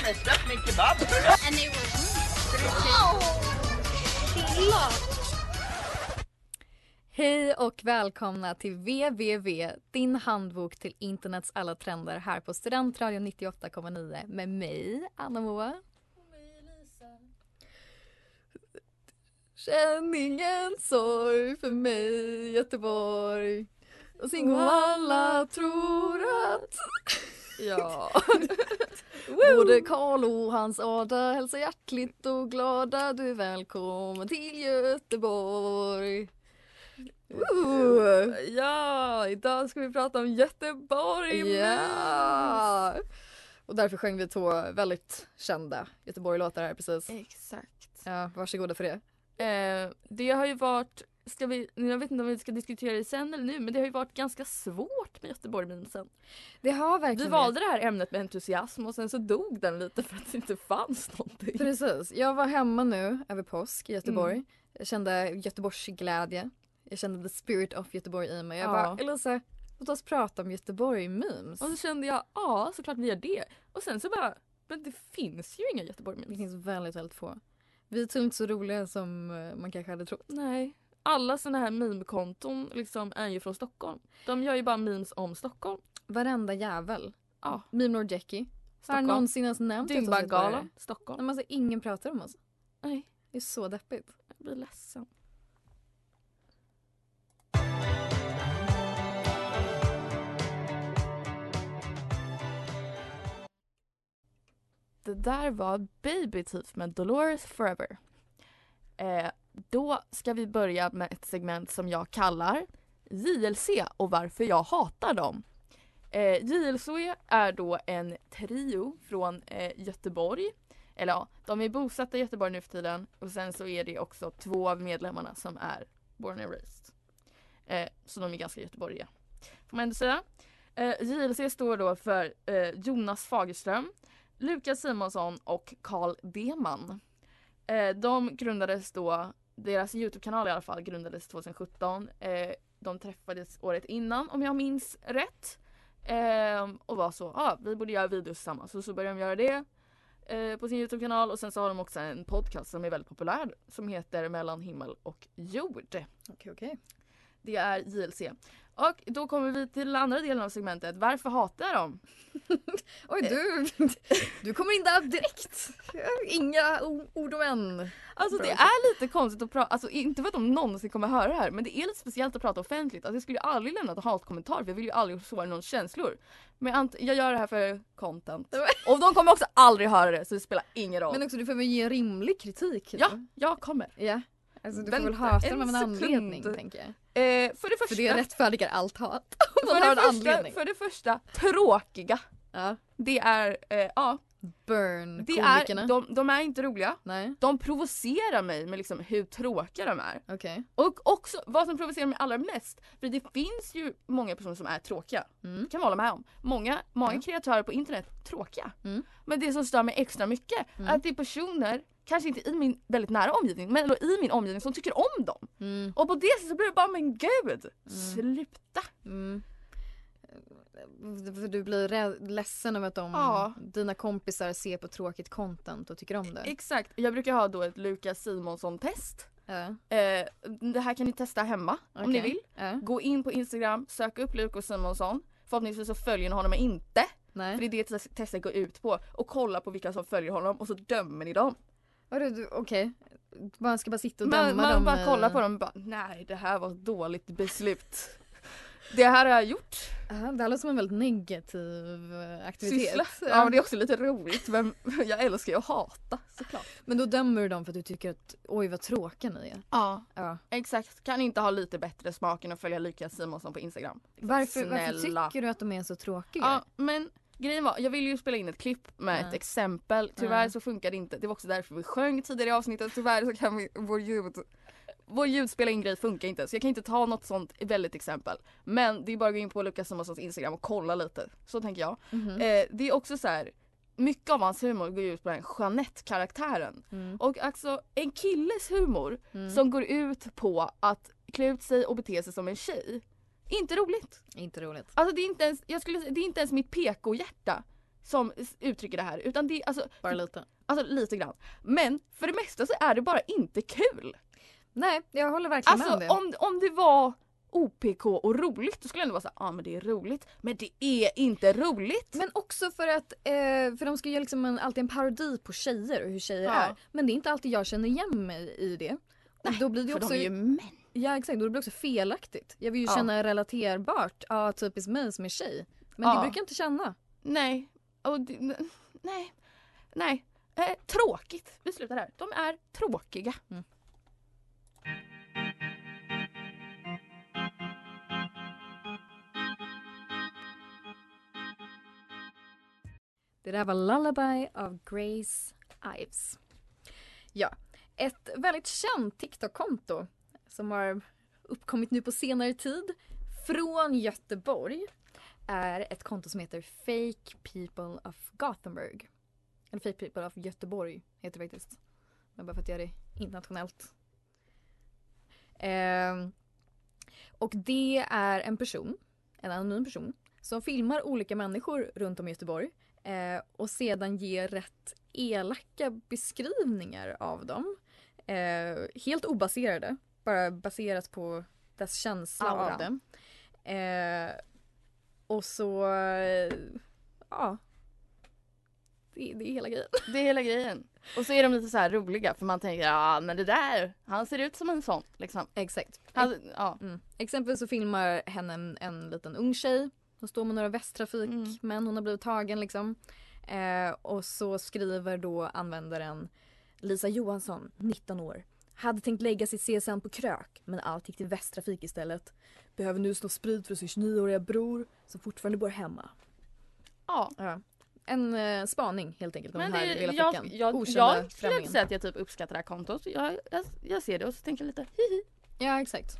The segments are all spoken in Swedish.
Håller du på med? Släpp min kebab! Hej och välkomna till www, din handbok till internets alla trender här på Studentradion 98,9 med mig, Anna Moa. Känn ingen sorg för mig, Göteborg. Och sing och alla tror att... Ja. Både Karl och hans Ada hälsar hjärtligt och glada du är välkommen till Göteborg. Woo! Ja, idag ska vi prata om Göteborg. Ja! Och därför sjöng vi två väldigt kända Göteborg-låtar här precis. Exakt. Ja, varsågoda för det. Eh, det har ju varit, ska vi, jag vet inte om vi ska diskutera det sen eller nu men det har ju varit ganska svårt med Göteborg-memesen. Det har Vi verkligen valde det här ämnet med entusiasm och sen så dog den lite för att det inte fanns någonting. Precis. Jag var hemma nu över påsk i Göteborg. Jag kände Göteborgs glädje. Jag kände the spirit of Göteborg i mig. Jag Ja. bara, Elisa, låt oss prata om Göteborg-memes. Och så kände jag, ja såklart vi gör det. Och sen så bara, men det finns ju inga Göteborg-memes. Det finns väldigt, väldigt få. Vi är inte så roliga som eh, man kanske hade trott. Nej. Alla såna här meme-konton liksom är ju från Stockholm. De gör ju bara memes om Stockholm. Varenda jävel. Ja. Meme Lord Jackie. Har någonsin ens nämnt? Dyngbaggalan, Nej, Stockholm. men alltså, ingen pratar om oss. Nej, Det är så deppigt. jag blir ledsen. Det där var Baby Teeth med Dolores Forever. Eh, då ska vi börja med ett segment som jag kallar JLC och varför jag hatar dem. Eh, JLC är då en trio från eh, Göteborg. Eller ja, de är bosatta i Göteborg nu för tiden och sen så är det också två av medlemmarna som är born and raised. Eh, så de är ganska göteborgiga. Får man ändå säga. Eh, JLC står då för eh, Jonas Fagerström, Lukas Simonsson och Carl Deman. Eh, de grundades då, deras Youtube-kanal i alla fall grundades 2017. Eh, de träffades året innan om jag minns rätt. Eh, och var så, ja ah, vi borde göra videos tillsammans. Så så började de göra det eh, på sin Youtube-kanal och sen så har de också en podcast som är väldigt populär som heter Mellan himmel och jord. Okej, okej. Det är JLC. Och då kommer vi till den andra delen av segmentet. Varför hatar jag dem? Oj, du, du kommer in där direkt. Inga ord och än. Alltså det är lite konstigt att prata, alltså inte för att de någonsin kommer höra det här men det är lite speciellt att prata offentligt. Alltså jag skulle ju aldrig lämna en hatkommentar för jag vill ju aldrig såra någons känslor. Men jag gör det här för content. Och de kommer också aldrig höra det så det spelar ingen roll. Men också du får väl ge rimlig kritik. ja, jag kommer. Ja. Alltså du får väl hata dem av en anledning tänker jag. Eh, för det första, För det rättfärdigar allt hat. Om man för, har det en första anledning. för det första, tråkiga. Ja. Det är, eh, ja, Burn det är, de, de är inte roliga. Nej, De provocerar mig med liksom hur tråkiga de är. okej. Och också vad som provocerar mig allra mest. För det finns ju många personer som är tråkiga. Mm. kan man hålla med om. Många, många Ja. kreatörer på internet tråkiga. Mm. Men det som stör mig extra mycket Mm. är att det är personer, kanske inte i min väldigt nära omgivning, men i min omgivning som tycker om dem. Mm. Och på det sättet så blir det bara men gud, sluta. Mm. För du blir ledsen över att de, Ja. dina kompisar ser på tråkigt content och tycker om det. Exakt, jag brukar ha då ett Lukas Simonsson-test. Eh, det här kan ni testa hemma om ni vill. Ja. Gå in på Instagram, sök upp Lukas Simonsson. Förhoppningsvis så följer ni honom inte. Nej. För det är det tes- testet går ut på. Och kolla på vilka som följer honom och så dömer ni dem. Okej. Man ska bara sitta och Man, döma man dem. bara eh, kollar på dem och bara nej det här var ett dåligt beslut. Det här har jag gjort. Det här låter som en väldigt negativ eh, aktivitet. Syssla. Ja men det är också lite roligt men jag älskar ju att hata såklart. Men då dömer du dem för att du tycker att oj vad tråkiga ni är. Ja Ja. exakt. Kan inte ha lite bättre smak än att följa Lukas Simonsson på Instagram. Varför, varför tycker du att de är så tråkiga? Ja men grejen var, jag ville ju spela in ett klipp med ett exempel. Tyvärr så funkar det inte. Det var också därför vi sjöng tidigare i avsnittet. Tyvärr så kan vi, vår ljud vår funkar inte så jag kan inte ta något sånt väldigt exempel. Men det är bara att gå in på Lukas Simonssons Instagram och kolla lite. Så tänker jag. Mhm. Eh, det är också så här. Mycket av hans humor går ut på den Jeanette-karaktären. Mm. Och alltså en killes humor Mm. som går ut på att klä ut sig och bete sig som en tjej. Inte roligt. Inte roligt. Alltså det är inte ens, jag skulle, det är inte ens mitt PK-hjärta som uttrycker det här utan det alltså, Bara lite. alltså lite grann. Men för det mesta så är det bara inte kul. Nej, jag håller verkligen med Alltså om det. om, om det var OPK och roligt då skulle jag ändå vara såhär, ja ah, men det är roligt. Men det är inte roligt. Men också för att, eh, för de ska göra liksom en, alltid en parodi på tjejer och hur tjejer Ja. är. Men det är inte alltid jag känner igen mig i det. Och då blir det för också, de är ju män. Ja exakt, då blir det också felaktigt. Jag vill ju Ja. känna relaterbart, ja typiskt mig som är tjej. Men Ja. det brukar jag inte känna. Nej. Och det, nej. Nej. Eh, tråkigt. Vi slutar här. De är tråkiga. Det där var Lullaby av Grace Ives. Ja, ett väldigt känt TikTok-konto som har uppkommit nu på senare tid från Göteborg är ett konto som heter Fake People of Gothenburg. Eller Fake People of Göteborg heter det faktiskt. Men bara för att göra det internationellt. Ehm, och det är en person, en anonym person, som filmar olika människor runt om i Göteborg eh, och sedan ger rätt elaka beskrivningar av dem. Eh, helt obaserade, bara baserat på dess känsla Auran. av dem. Eh, och så, eh, ja. Det, det är hela grejen. Det är hela grejen. Och så är de lite så här roliga för man tänker ja men det där, han ser ut som en sån liksom. Exakt. Han, ja. Mm. Exempelvis så filmar henne en, en liten ung tjej. Hon står med några västtrafik Mm. men hon har blivit tagen liksom. Eh, och så skriver då användaren Lisa Johansson, 19 år. Hade tänkt lägga sitt CSN på krök men allt gick till västtrafik istället. Behöver nu snå sprit för sin 29-åriga bror som fortfarande bor hemma. ja. Ja. En eh, spaning helt enkelt om Men den här det, lilla jag, flickan. jag, Okända jag skulle inte säga att jag typ uppskattar det här kontot. Jag, jag, jag ser det och så tänker jag lite hihi. Ja exakt.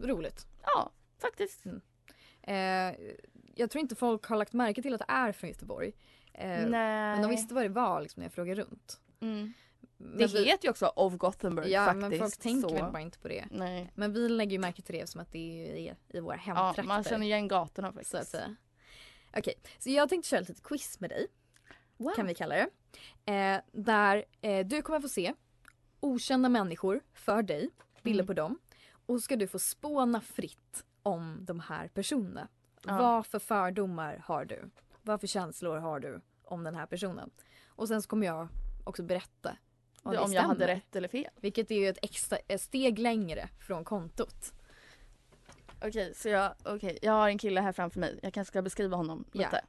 Roligt. Ja, faktiskt. Eh, jag tror inte folk har lagt märke till att det är från Göteborg. Eh, Nej. Men de visste vad det var liksom, när jag frågade runt. Mm. Men Det vi- heter ju också of Gothenburg Ja faktiskt. men folk tänker så. väl bara inte på det. Nej. Men vi lägger ju märke till det som att det är i våra Ja, hemtrakter. man känner igen gatorna faktiskt. så att säga. Okej, så jag tänkte köra ett litet quiz med dig. Wow. Kan vi kalla det. Eh, där eh, du kommer få se okända människor för dig, bilder Mm. på dem. Och ska du få spåna fritt om de här personerna. Ja. Vad för fördomar har du? Vad för känslor har du om den här personen? Och sen så kommer jag också berätta om jag hade rätt eller fel. Vilket är ju ett extra ett steg längre från kontot. Okej, så jag, okej, jag har en kille här framför mig. Jag kanske ska beskriva honom lite.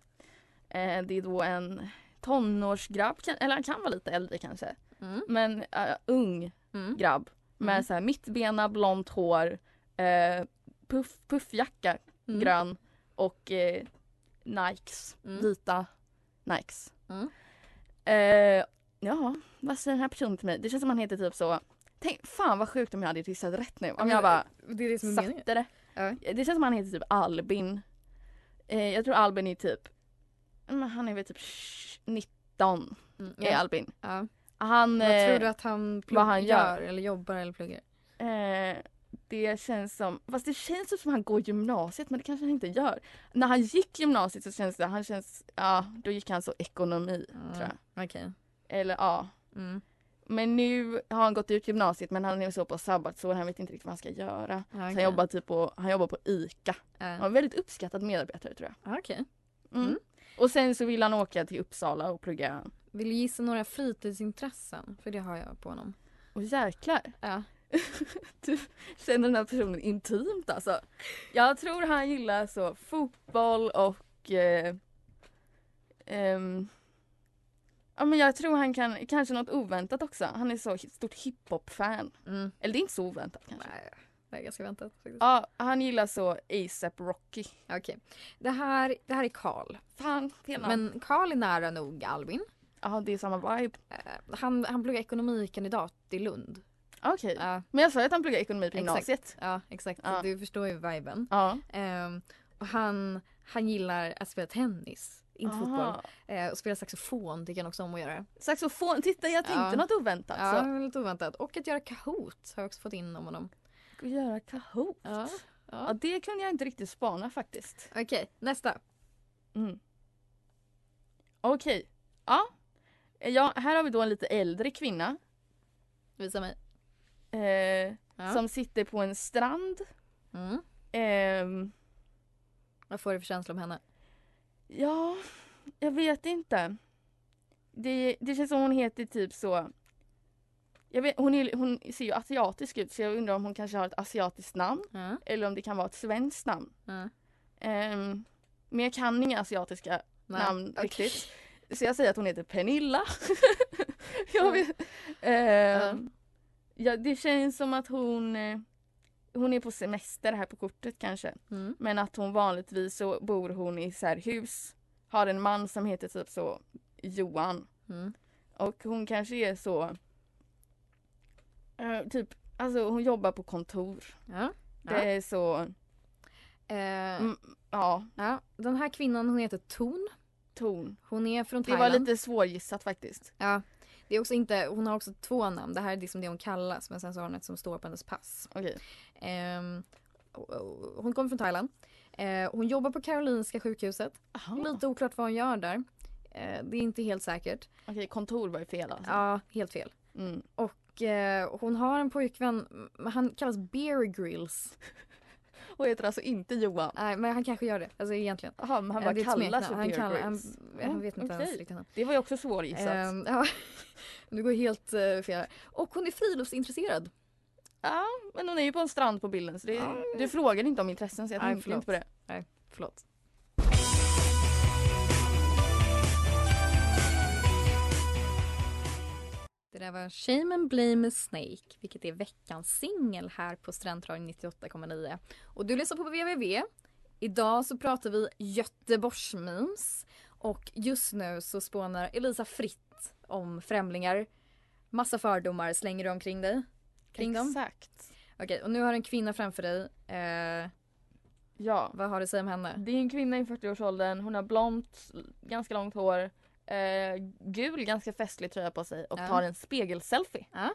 Eh, det är då en tonårsgrabb, eller han kan vara lite äldre kanske. Mm. Men äh, ung Mm. grabb med Mm. så här mittbena, blont hår, eh, puff, puffjacka, Mm. grön och eh, Nikes, Mm. vita Nikes. Mm. Eh, ja, vad säger den här personen till mig? Det känns som han heter typ så Tänk, fan vad sjukt om jag hade gissat rätt nu. Om men jag bara Det är det som är meningen. satte det. Ja. Det känns som han heter typ Albin. Eh, jag tror Albin är typ, han är väl typ 19 Mm. är Albin. Ja. Han, Vad tror eh, du att han, vad han gör? Eller jobbar eller pluggar? Eh, det känns som, fast det känns som han går gymnasiet men det kanske han inte gör. När han gick gymnasiet så känns det, han känns, ja då gick han så ekonomi tror jag. Okej. Eller ja. Mm. Men nu har han gått ut gymnasiet men han är så på sabbatsår, han vet inte riktigt vad han ska göra. Ja, Så han jobbar typ på, han jobbar på ICA. Ja. Han var väldigt uppskattad medarbetare tror jag. Ja, Okej. Mm. Mm. Och sen så vill han åka till Uppsala och plugga. Vill du gissa några fritidsintressen? För det har jag på honom. Och jäklar, Ja. du känner den här personen intimt alltså. Jag tror han gillar så fotboll och eh, ehm, Ja men jag tror han kan, kanske något oväntat också. Han är så stort hiphop-fan. Mm. Eller det är inte så oväntat kanske. Nej, det är ganska väntat. faktiskt. Ja, han gillar så ASAP Rocky. Okej. Det, här, det här är Karl. Fan. Men Karl är nära nog Albin. Ja, det är samma vibe. Eh, han, han pluggar ekonomikandidat i Lund. Okej. Ja, Men jag sa ju att han pluggar ekonomi på Exakt. gymnasiet. ja exakt. Ja. Du förstår ju viben. Ja. Ehm, och han, han gillar att spela tennis, inte fotboll. Aha. Eh, och spela saxofon tycker han också om att göra. Saxofon, titta jag tänkte Ja. något oväntat. Ja, Så. lite oväntat. Och att göra Kahoot har jag också fått in om honom. Att göra Kahoot. Ja. Ja, ja. det kunde jag inte riktigt spana faktiskt. Okej, nästa. Mm. Okej. Ja. ja. Här har vi då en lite äldre kvinna. Visa mig. Eh, Ja. Som sitter på en strand. Mm. Ehm, Vad får du för känsla om henne? Ja, jag vet inte. Det, det känns som hon heter typ så. Vet, hon, är, hon ser ju asiatisk ut så jag undrar om hon kanske har ett asiatiskt namn. Ja. Eller om det kan vara ett svenskt namn. Ja. Ehm, men jag kan inga asiatiska Nej. namn Okej. riktigt. Så jag säger att hon heter Pernilla. jag Ja. vet. Ehm, ja, det känns som att hon eh, hon är på semester här på kortet kanske. Mm. Men att hon vanligtvis så bor hon i så här hus. Har en man som heter typ så Johan. Mm. Och hon kanske är så eh, typ, alltså hon jobbar på kontor. Ja. Det Ja. är så, Eh, mm, ja, ja. Den här kvinnan hon heter Ton. ton. Hon är från Det var Thailand. lite svårgissat faktiskt. Ja. Det är också inte, hon har också två namn. Det här är liksom det hon kallas men sen så har hon ett som står på hennes pass. Okej. Ehm, och- och- hon kommer från Thailand. Eh, hon jobbar på Karolinska sjukhuset. Aha. Lite oklart vad hon gör där. Eh, det är inte helt säkert. Okej, kontor var ju fel alltså. Ja, helt fel. Mm. Och eh, hon har en pojkvän, han kallas Bear Grylls. Och heter alltså inte Johan. Nej men han kanske gör det, alltså egentligen. Jaha, men han Eh, bara kallar sig han, kallar, han, han Mm, vet inte okej. ens. Det var ju också svårgissat. Ehm, ja. Du går helt uh, fel. Och hon är friluftsintresserad. Ja, men hon är ju på en strand på bilden så det, Ja. du frågade inte om intressen så jag Nej, tänkte inte på det. Förlåt. Det där var Shame and Blame Snake, vilket är veckans singel här på Studentradion 98,9. Och du lyssnar på www. Idag så pratar vi Göteborgsmemes och just nu så spånar Elisa fritt om främlingar. Massa fördomar slänger du omkring dig. Kring dem. Exakt. Okej, och nu har du en kvinna framför dig. Eh, Ja. vad har du att säga om henne? Det är en kvinna i 40-årsåldern, hon har blont, ganska långt hår, eh, gul ganska festlig tröja på sig och Ja. tar en spegelselfie. Ja.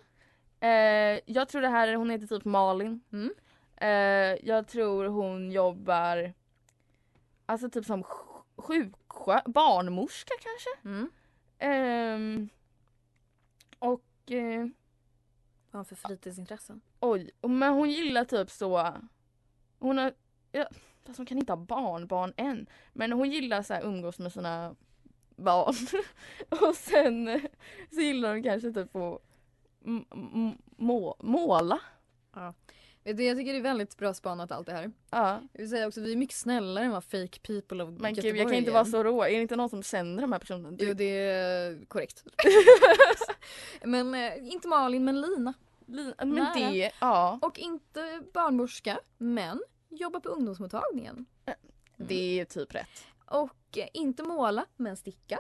Eh, jag tror det här är, hon heter typ Malin. Mm. Eh, jag tror hon jobbar Alltså typ som sj- sjuksjö, barnmorska kanske? Mm. Ehm, och eh, Vad har hon för fritidsintressen? oj, men hon gillar typ så Hon har, ja, fast hon kan inte ha barnbarn än. Men hon gillar så här umgås med sina barn. och sen eh, så gillar hon kanske typ att må, måla. Vet du, jag tycker det är väldigt bra spanat allt det här. Ja. Jag vill säga också vi är mycket snällare än vad fake people of Men gud Göteborg jag kan inte vara så rå. Är det inte någon som känner de här personerna? Jo Du, det är korrekt. men eh, inte Malin men Lina. Li- men Nära. det, ja. Och inte barnmorska men jobbar på ungdomsmottagningen. Det är typ rätt. Och eh, inte måla men sticka.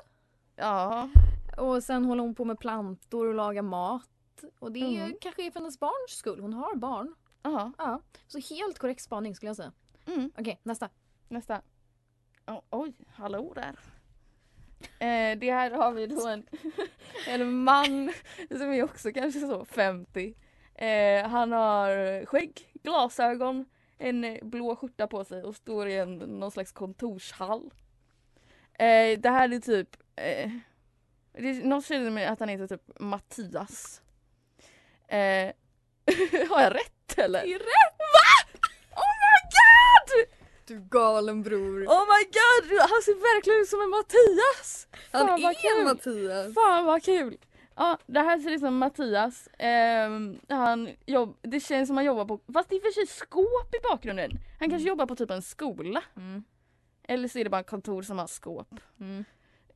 Ja. Och sen håller hon på med plantor och lagar mat. Och det är, Mm. kanske är för hennes barns skull. Hon har barn. Ja. Ja. Så helt korrekt spaning skulle jag säga. Mm. Okej, nästa. Nästa. Oh, oj, hallå där. Eh, det här har vi då en, en man som är också kanske så 50. Eh, han har skägg, glasögon, en blå skjorta på sig och står i en, någon slags kontorshall. Eh, det här är typ, eh, det är något känner med att han heter typ Mattias. Eh, har jag rätt eller? Det är rätt! Va? Oh my god! Du galen bror. Oh my god, han ser verkligen ut som en Mattias! Han Fan, vad är kul. Mattias. Fan vad kul! Ja, det här ser ut som Mattias. Ehm, han jobb, det känns som han jobbar på, fast det är för sig skåp i bakgrunden. Han kanske jobbar på typ en skola. Mm. Eller så är det bara kontor som har skåp. Mm.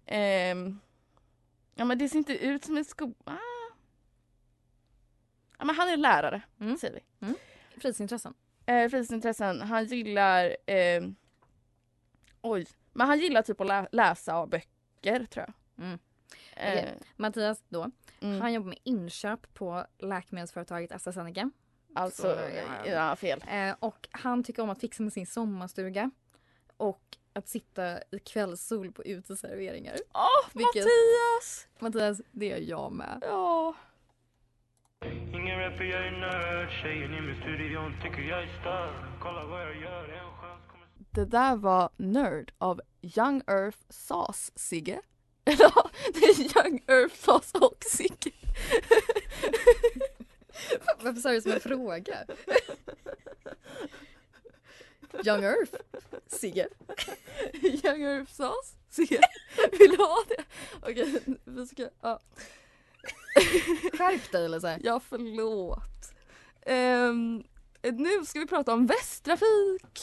Ehm, ja men det ser inte ut som en skola. Ah. Ja men han är lärare, Mm. säger vi. Fritidsintressen. Eh, fritidsintressen, han gillar, ehm, oj, men han gillar typ att lä- läsa böcker tror jag. Mm. Eh. Mattias då, mm. han jobbar med inköp på läkemedelsföretaget AstraZeneca. Alltså, Så, ja. ja fel. Eh, och han tycker om att fixa med sin sommarstuga. Och att sitta i kvällssol på uteserveringar. Åh, Vilket- Mattias! Mattias, det är jag med. Ja. Ingen rapper, jag är nörd Tjejen i min studion tycker jag är störd Kolla vad jag gör, en chans kommer Det där var Nerd av Young Earth Sauce Sigge. Ja, det är Young Earth Sauce och Sigge. Varför sa du det som en fråga? Young Earth, Sigge. Young Earth Sauce Sigge. Vill du ha det? Okej, vi ska, ja. Skärp dig eller så här. Ja, förlåt. Ehm, nu ska vi prata om Västtrafik.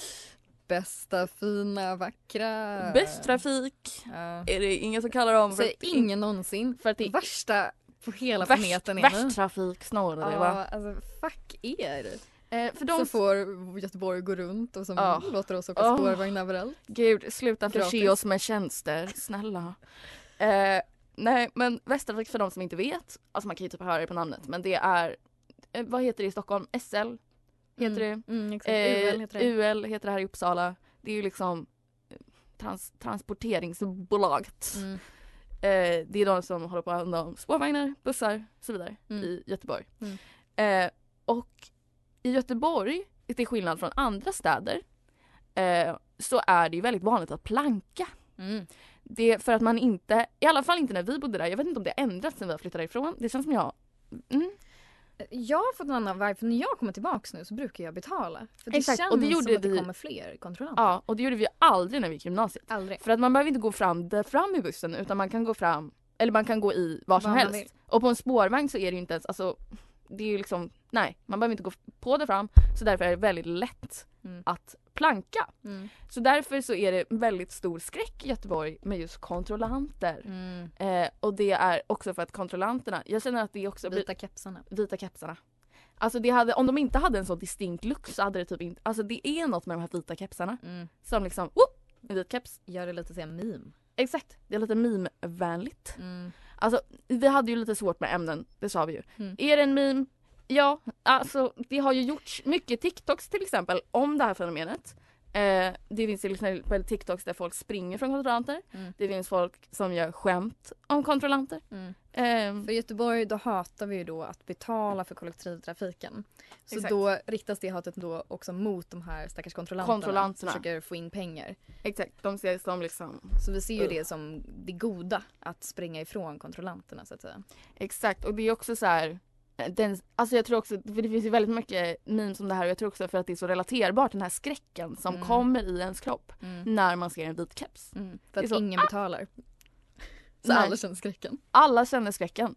Bästa, fina, vackra. Västtrafik Ja. är det ingen som kallar dem Säger ingen någonsin. för att det är Värsta på hela värst, planeten är nu. Västtrafik snarare va? Ja, alltså fuck er. Eh, för de Så får Göteborg gå runt och som Ja. låter oss åka Ja. spårvagn överallt. Gud, sluta förse Gratis. oss med tjänster, snälla. Eh, nej, men Västtrafik för de som inte vet, alltså man kan ju typ höra det på namnet, men det är, eh, vad heter det i Stockholm? SL heter det. Mm, exakt. Eh, UL heter det. UL heter det här i Uppsala. Det är ju liksom eh, trans, transporteringsbolaget. Mm. Eh, det är de som håller på att handla om spårvagnar, bussar och så vidare Mm. i Göteborg. Mm. Eh, och i Göteborg, till skillnad från andra städer, eh, så är det ju väldigt vanligt att planka. Mm. Det är för att man inte, i alla fall inte när vi bodde där, jag vet inte om det har ändrats sen vi har flyttat därifrån. Det känns som jag, mm, Jag har fått en annan vibe för när jag kommer tillbaks nu så brukar jag betala. För det Exakt, känns och det gjorde som att det vi- kommer fler kontrollanter. ja och det gjorde vi aldrig när vi gick gymnasiet. Aldrig. För att man behöver inte gå fram där fram i bussen utan man kan gå fram, eller man kan gå i var som Var helst. Och på en spårvagn så är det ju inte ens, alltså det är ju liksom, nej man behöver inte gå på där fram så därför är det väldigt lätt Mm. att planka. Mm. Så därför så är det väldigt stor skräck i Göteborg med just kontrollanter. Mm. Eh, och det är också för att kontrollanterna, jag känner att det också blir Vita kepsarna. vita kepsarna. Alltså det hade, om de inte hade en så distinkt look så hade det typ inte, alltså det är något med de här vita kepsarna Mm. som liksom, whoop, en vit keps. Gör det lite såhär meme. Exakt, det är lite meme-vänligt. Mm. Alltså vi hade ju lite svårt med ämnen, det sa vi ju. Mm. Är det en meme? Ja, alltså det har ju gjorts mycket TikToks till exempel om det här fenomenet. Eh, det finns till exempel TikToks där folk springer från kontrollanter. Mm. Det finns folk som gör skämt om kontrollanter. Mm. Eh, För i Göteborg då hatar vi ju då att betala för kollektivtrafiken. Så Exakt. då riktas det hatet då också mot de här stackars kontrollanterna, Kontrollanterna. som försöker få in pengar. exakt, de ser som liksom Så vi ser ju det som det goda att springa ifrån kontrollanterna så att säga. Exakt och det är också så här den, alltså jag tror också, för det finns ju väldigt mycket memes om det här och jag tror också för att det är så relaterbart den här skräcken som Mm. kommer i ens kropp Mm. när man ser en vit keps. Mm. För att så- ingen betalar. Så Nej. alla känner skräcken. Alla känner skräcken.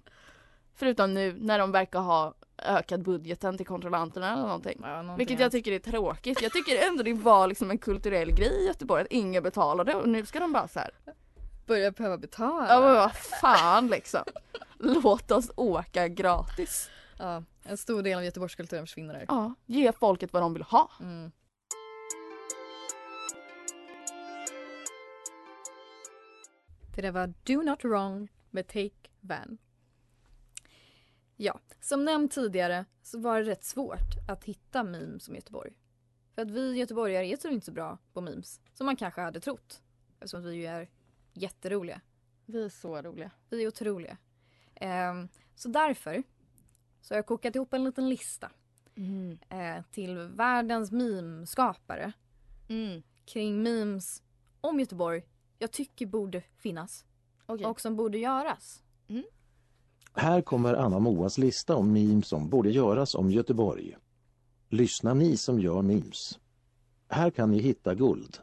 Förutom nu när de verkar ha ökat budgeten till kontrollanterna eller någonting. Ja, någonting Vilket jag tycker är tråkigt. Jag tycker ändå det var liksom en kulturell grej i Göteborg att ingen betalade och nu ska de bara så här. börjar behöva betala. Ja men vad fan liksom. Låt oss åka gratis. Ja, en stor del av Göteborgskulturen försvinner där. Ja, ge folket vad de vill ha. Mm. Det där var Do Not Wrong med Take Van. Ja, som nämnt tidigare så var det rätt svårt att hitta memes om Göteborg. För att vi göteborgare är så inte så bra på memes som man kanske hade trott. Eftersom vi ju är jätteroliga. Vi är så roliga. Vi är otroliga. Ehm, så därför så har jag kokat ihop en liten lista eh, till världens memeskapare Mm. kring memes om Göteborg jag tycker borde finnas Okej. och som borde göras. Här kommer Anna Moas lista om memes som borde göras om Göteborg. Lyssna ni som gör memes. Här kan ni hitta guld.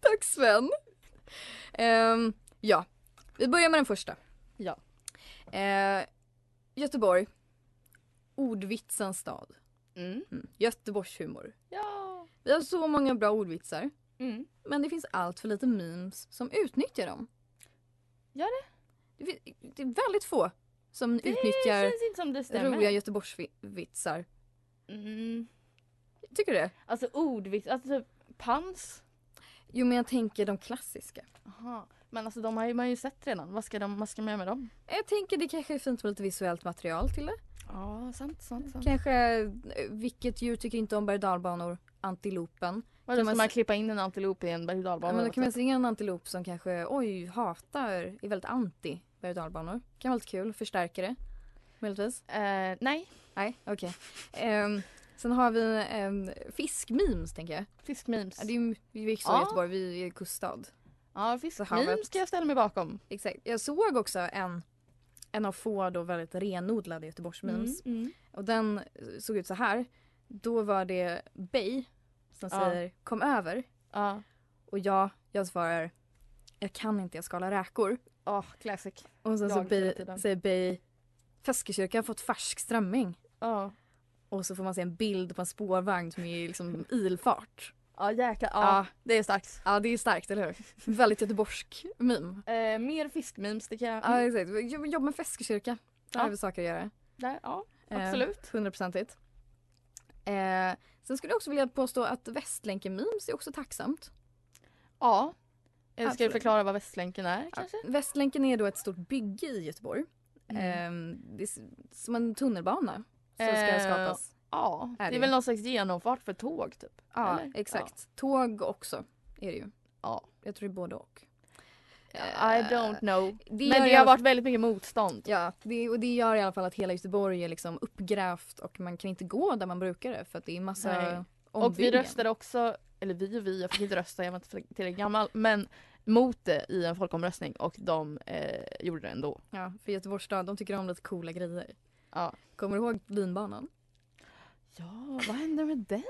Tack Sven. Ehm, ja, vi börjar med den första. Ja. Eh, Göteborg. Ordvitsens stad. Mm. Mm. Göteborgshumor. Ja. Vi har så många bra ordvitsar. Mm. Men det finns allt för lite memes som utnyttjar dem. Gör det? Det, det är väldigt få som Det utnyttjar som det roliga Göteborgsvitsar. Mm. Tycker du det? Alltså ordvits, alltså typ pans. Jo men jag tänker de klassiska. Aha. Men alltså de har ju man ju sett redan. Vad ska, de, vad ska man göra med dem? Jag tänker det kanske är fint med lite visuellt material till det. Ja, sant, sant, sant. Kanske, eh, vilket djur tycker inte om berg och? Antilopen. Vadå, ska man klippa in en antilop i en berg och Ja, dalbana? men då kan man se en antilop som kanske, oj, hatar, är väldigt anti berg och dalbanor. Kan vara lite kul, förstärker det. Möjligtvis. Eh, nej, Nej, okej. Ehm, sen har vi um, fiskmemes tänker jag. fiskmemes. Ja, det är vi gick så i Ja. Göteborg, vi är kuststad. Ja, fiskmemes havet. ska jag ställa mig bakom. Exakt. Jag såg också en, en av få då väldigt renodlade Göteborgsmemes. Mm, mm. Och den såg ut så här. Då var det Bay som Ja. säger kom över. Ja, Och jag, jag svarar jag kan inte, jag skalar räkor. oh, classic. Och sen så Jag tiden. säger Bay Feskekyrkan har fått färsk strömming. Ja, Och så får man se en bild på en spårvagn som är liksom ilfart. Ja jäklar. Ja, Ja. det är starkt. Ja det är starkt, eller hur? Väldigt göteborgsk meme. Eh, mer fiskmemes, det kan jag... Ja exakt, Jobb- med Feskekyrka. Där Ja. har vi saker att göra. Där, ja, Eh, absolut. Hundraprocentigt. Eh, sen skulle jag också vilja påstå att Västlänken-memes är också tacksamt. Ja. Eh, Ska du förklara vad Västlänken är kanske? Västlänken är då ett stort bygge i Göteborg. Mm. Eh, det är som en tunnelbana som ska Eh, skapas. Ja, Är det det är väl någon slags genomfart för tåg typ. Ja, eller? exakt. Tåg också är det ju. Ja. Jag tror det är både och. I don't know. Det Men det har varit väldigt mycket motstånd. Ja, det, och det gör i alla fall att hela Göteborg är liksom uppgrävt och man kan inte gå där man brukar det för att det är massa Nej. Och vi ombyggen. röstade också, eller vi och vi, jag fick inte rösta, jag var inte tillräckligt gammal, men mot det i en folkomröstning och de eh, gjorde det ändå. Ja, för Göteborgs stad, de tycker om lite coola grejer. Ja. Kommer du ihåg linbanan? Ja, vad hände med den?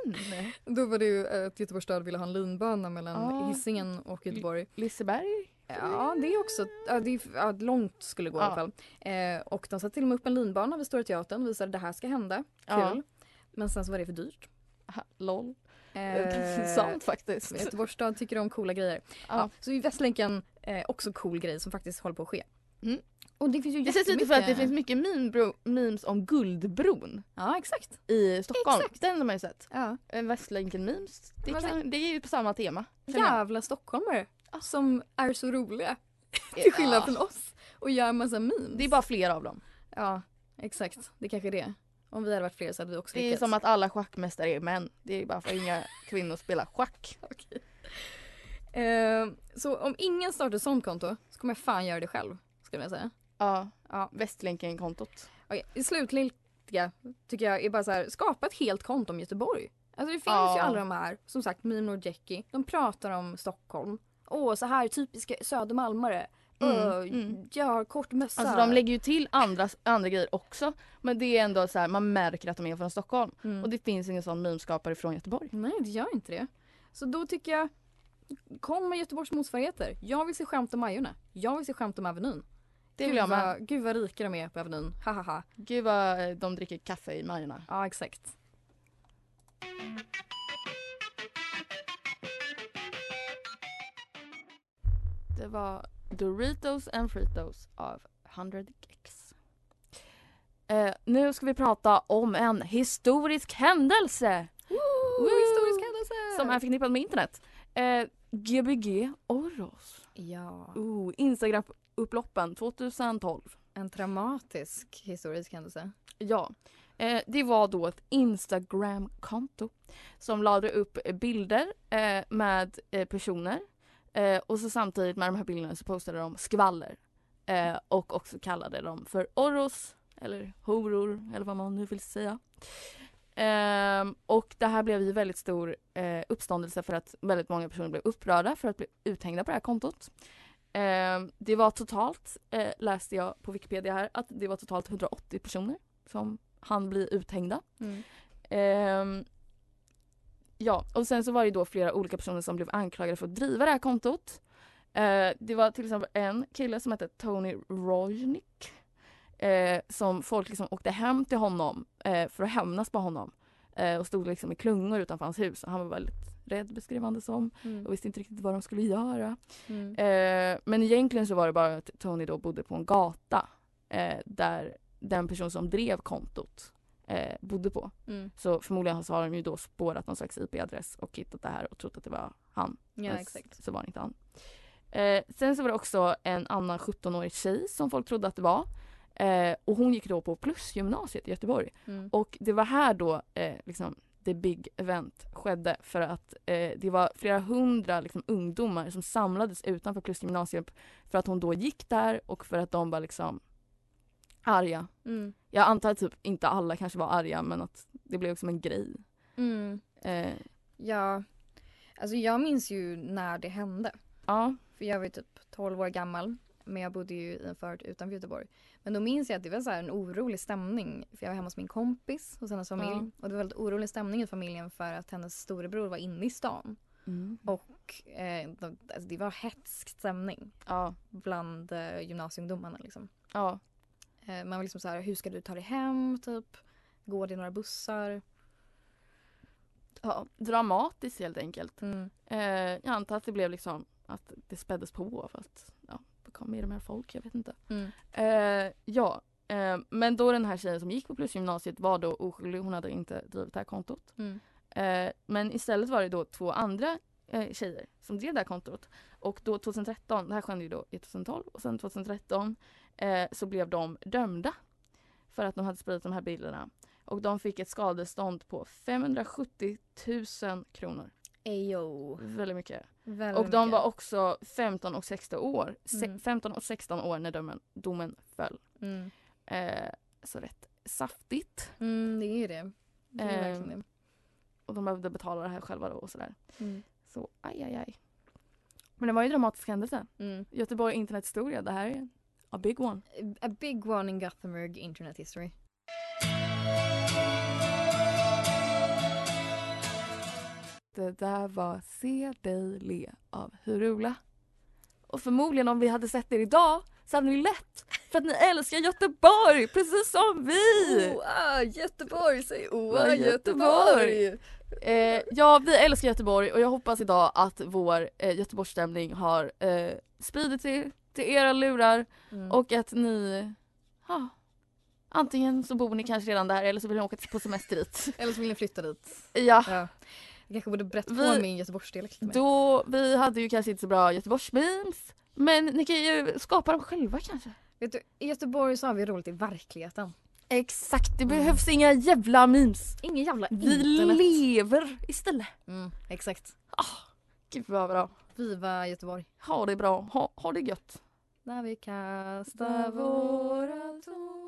Då var det ju att Göteborgs stad ville ha en linbana mellan Ah. Hisingen och Göteborg. Liseberg? Ja, det är också, ja, det är, ja, långt skulle gå i Ja. alla fall. Eh, och de satte till och med upp en linbana vid Stora Teatern, visade att det här ska hända. Kul. Ja. Men sen så var det för dyrt. Aha, LOL. Eh, Sant faktiskt. Göteborgs stad tycker om coola grejer. Ja. Ja. så i Västlänken, eh, också cool grej som faktiskt håller på att ske. Mm. Och det finns ju Det känns lite för att det finns mycket meme memes om Guldbron Ja, exakt. i Stockholm. Exakt. Den har man ju sett. Ja. Eh, Västlänken-memes, det, kan, det är ju på samma tema. Jävla stockholmare som är så roliga. Till skillnad från oss. Och gör massa memes. Det är bara flera av dem. Ja, exakt. Det kanske är det. Om vi hade varit fler så hade vi också Det är lyckats. som att alla schackmästare är män. Det är bara för att inga kvinnor spelar schack. Eh, så om ingen startar ett sånt konto så kommer jag fan göra det själv. Skulle jag säga. Ja, Ja. Västlänken-kontot. Det slutliga tycker jag är bara så här, skapa ett helt konto om Göteborg. Alltså det finns Ja. ju alla de här, som sagt Mimno och Jackie, de pratar om Stockholm. Åh, så här typiska Södermalmare. Mm, Öh, mm. Jag har kort mössa. Alltså de lägger ju till andra, andra grejer också. Men det är ändå så här, man märker att de är från Stockholm. Mm. Och det finns ingen sån memeskapare från Göteborg. Nej, det gör inte det. Så då tycker jag, kom med Göteborgs motsvarigheter. Jag vill se skämt om Majorna. Jag vill se skämt om Avenyn. Det vill gud, jag med. vad, gud vad rika de är på Avenyn. Ha ha ha. Gud vad eh, de dricker kaffe i Majorna. Ja, exakt. Det var Doritos and Fritos av 100 Gex. Eh, nu ska vi prata om en historisk händelse Woo, historisk händelse! som är förknippad med internet. Eh, Gbg Oros. Ja, Oh, Instagram-upploppen 2012. en traumatisk historisk händelse. Ja. Eh, det var då ett Instagram-konto som lade upp bilder eh, med eh, personer eh, och så samtidigt med de här bilderna så postade de skvaller eh, och också kallade dem för orros eller horor eller vad man nu vill säga. Ehm, och det här blev ju väldigt stor eh, uppståndelse för att väldigt många personer blev upprörda för att bli uthängda på det här kontot. Ehm, det var totalt, eh, läste jag på Wikipedia här, att det var totalt 180 personer som han bli uthängda. Mm. Ehm, ja, och sen så var det då flera olika personer som blev anklagade för att driva det här kontot. Eh, det var till exempel en kille som hette Tony Rojnik eh, som folk liksom åkte hem till honom eh, för att hämnas på honom eh, och stod liksom i klungor utanför hans hus. Han var väldigt rädd beskrev han det som Mm. och visste inte riktigt vad de skulle göra. Mm. Eh, men egentligen så var det bara att Tony då bodde på en gata eh, där den person som drev kontot eh, bodde på. Mm. Så förmodligen så har de ju då spårat någon slags IP-adress och hittat det här och trott att det var han. Ja Men exakt. Så var det inte han. Eh, sen så var det också en annan 17-årig tjej som folk trodde att det var. Eh, och hon gick då på Plusgymnasiet i Göteborg. Mm. Och det var här då eh, liksom the big event skedde för att eh, det var flera hundra liksom, ungdomar som samlades utanför Plusgymnasiet för att hon då gick där och för att de var liksom arga. Mm. Jag antar att typ inte alla kanske var arga men att det blev liksom en grej. Mm. Eh, Ja, alltså jag minns ju när det hände. ja, För jag var ju typ 12 år gammal. Men jag bodde ju i en förort utanför Göteborg. Men då minns jag att det var så en orolig stämning. För jag var hemma hos min kompis hos hennes familj. Ja. Och det var väldigt orolig stämning i familjen för att hennes storebror var inne i stan. mm. Och eh, alltså det var hetsk stämning ja, bland eh, gymnasieungdomarna liksom. ja. Eh, man var liksom så här, hur ska du ta dig hem typ? Går det några bussar? ja. Dramatiskt helt enkelt. Mm. Eh, jag antar att det blev liksom att det späddes på för att kom mer och mer folk, jag vet inte. Mm. Eh, ja, eh, men då den här tjejen som gick på Plusgymnasiet var då oskyldig, hon hade inte drivit det här kontot. Mm. Eh, men istället var det då två andra eh, tjejer som drev det här kontot. Och då 2013, det här skedde ju då i 2012 och sen 2013 eh, så blev de dömda för att de hade spridit de här bilderna. Och de fick ett skadestånd på 570 000 kronor. Eyo. Väldigt mycket. Väldigt Och de mycket. var också 15 och 16 år. Mm. 15 och 16 år när domen, domen föll. Mm. Eh, så rätt saftigt. Mm, det är ju det. Det är Eh, det. Och de behövde betala det här själva då och sådär. Mm. Så aj aj aj. Men det var ju en dramatisk händelse. Mm. Göteborg internethistoria, det här är a big one. A big one in Gothenburg internet history. Det där var Se dig le av Hurula. Och förmodligen om vi hade sett er idag så hade ni lätt för att ni älskar Göteborg precis som vi! Oa, Göteborg, säg oa Oa, Göteborg! Eh, ja, vi älskar Göteborg och jag hoppas idag att vår eh, Göteborgsstämning har eh, spridit sig till era lurar Mm. och att ni, ja, antingen så bor ni kanske redan där eller så vill ni åka på semester dit. Eller så vill ni flytta dit. Ja, Ja. Jag kanske borde berätta Vi- på min göteborgsdialekt då, vi hade ju kanske inte så bra Göteborgsmemes men ni kan ju skapa dem själva kanske. Vet du, i Göteborg så har vi roligt i verkligheten. Exakt, det behövs inga jävla memes. Ingen jävla Vi internet. lever istället. Mm, exakt. Gud vad bra. Viva Göteborg. Ha det bra, ha, ha det gött. När vi kastar våra tomma